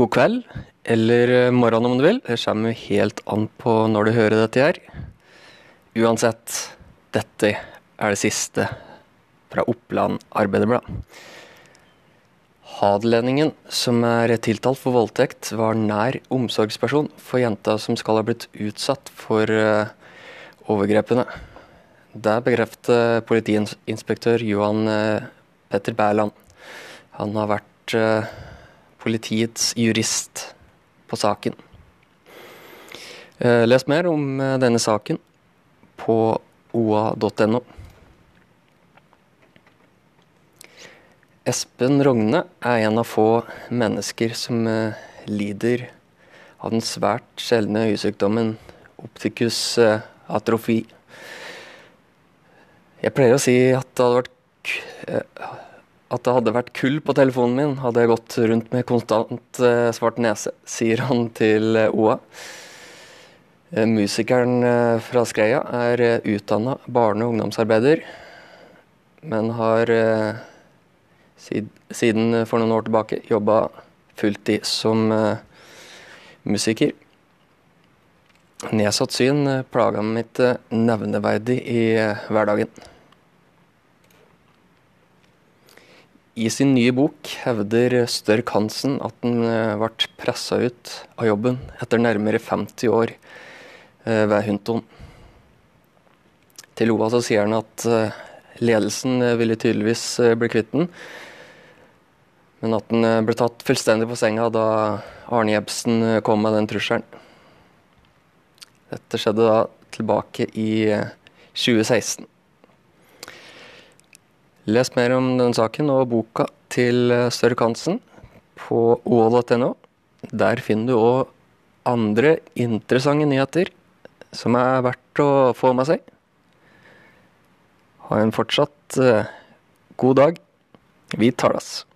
god kveld, eller eh, morgen om du vil. Det kommer helt an på når du hører dette her. Uansett, dette er det siste fra Oppland Arbeiderblad. Hadelendingen, som er tiltalt for voldtekt, var nær omsorgsperson for jenta som skal ha blitt utsatt for uh, overgrepene. Det bekrefter politiinspektør Johan uh, Petter Bærland. Han har vært politiets jurist på saken. Les mer om denne saken på oa.no. Espen Rogne er en av få mennesker som uh, lider av den svært sjeldne øyesykdommen opticus atrofi. Jeg pleier å si at det hadde vært at det hadde vært kull på telefonen min, hadde jeg gått rundt med konstant svart nese, sier han til OA. Musikeren fra Skreia er utdanna barne- og ungdomsarbeider, men har siden eh, for noen år tilbake jobba fulltid som musiker. Nedsatt syn plaga mitt nevneverdig i hverdagen. I sin nye bok hevder Størk Hansen at han ble pressa ut av jobben etter nærmere 50 år ved Hunton. Til OA så sier han at ledelsen ville tydeligvis bli kvitt den, men at han eh, ble tatt fullstendig på senga da Arne Jebsen eh, kom med den trusselen. Dette skjedde da tilbake i 2016. Eh, Les mer om denne saken og boka til Størk Hansen på oa.no. Der finner du òg andre interessante nyheter som er verdt å få med seg. Ha en fortsatt god dag. Vi tar tales.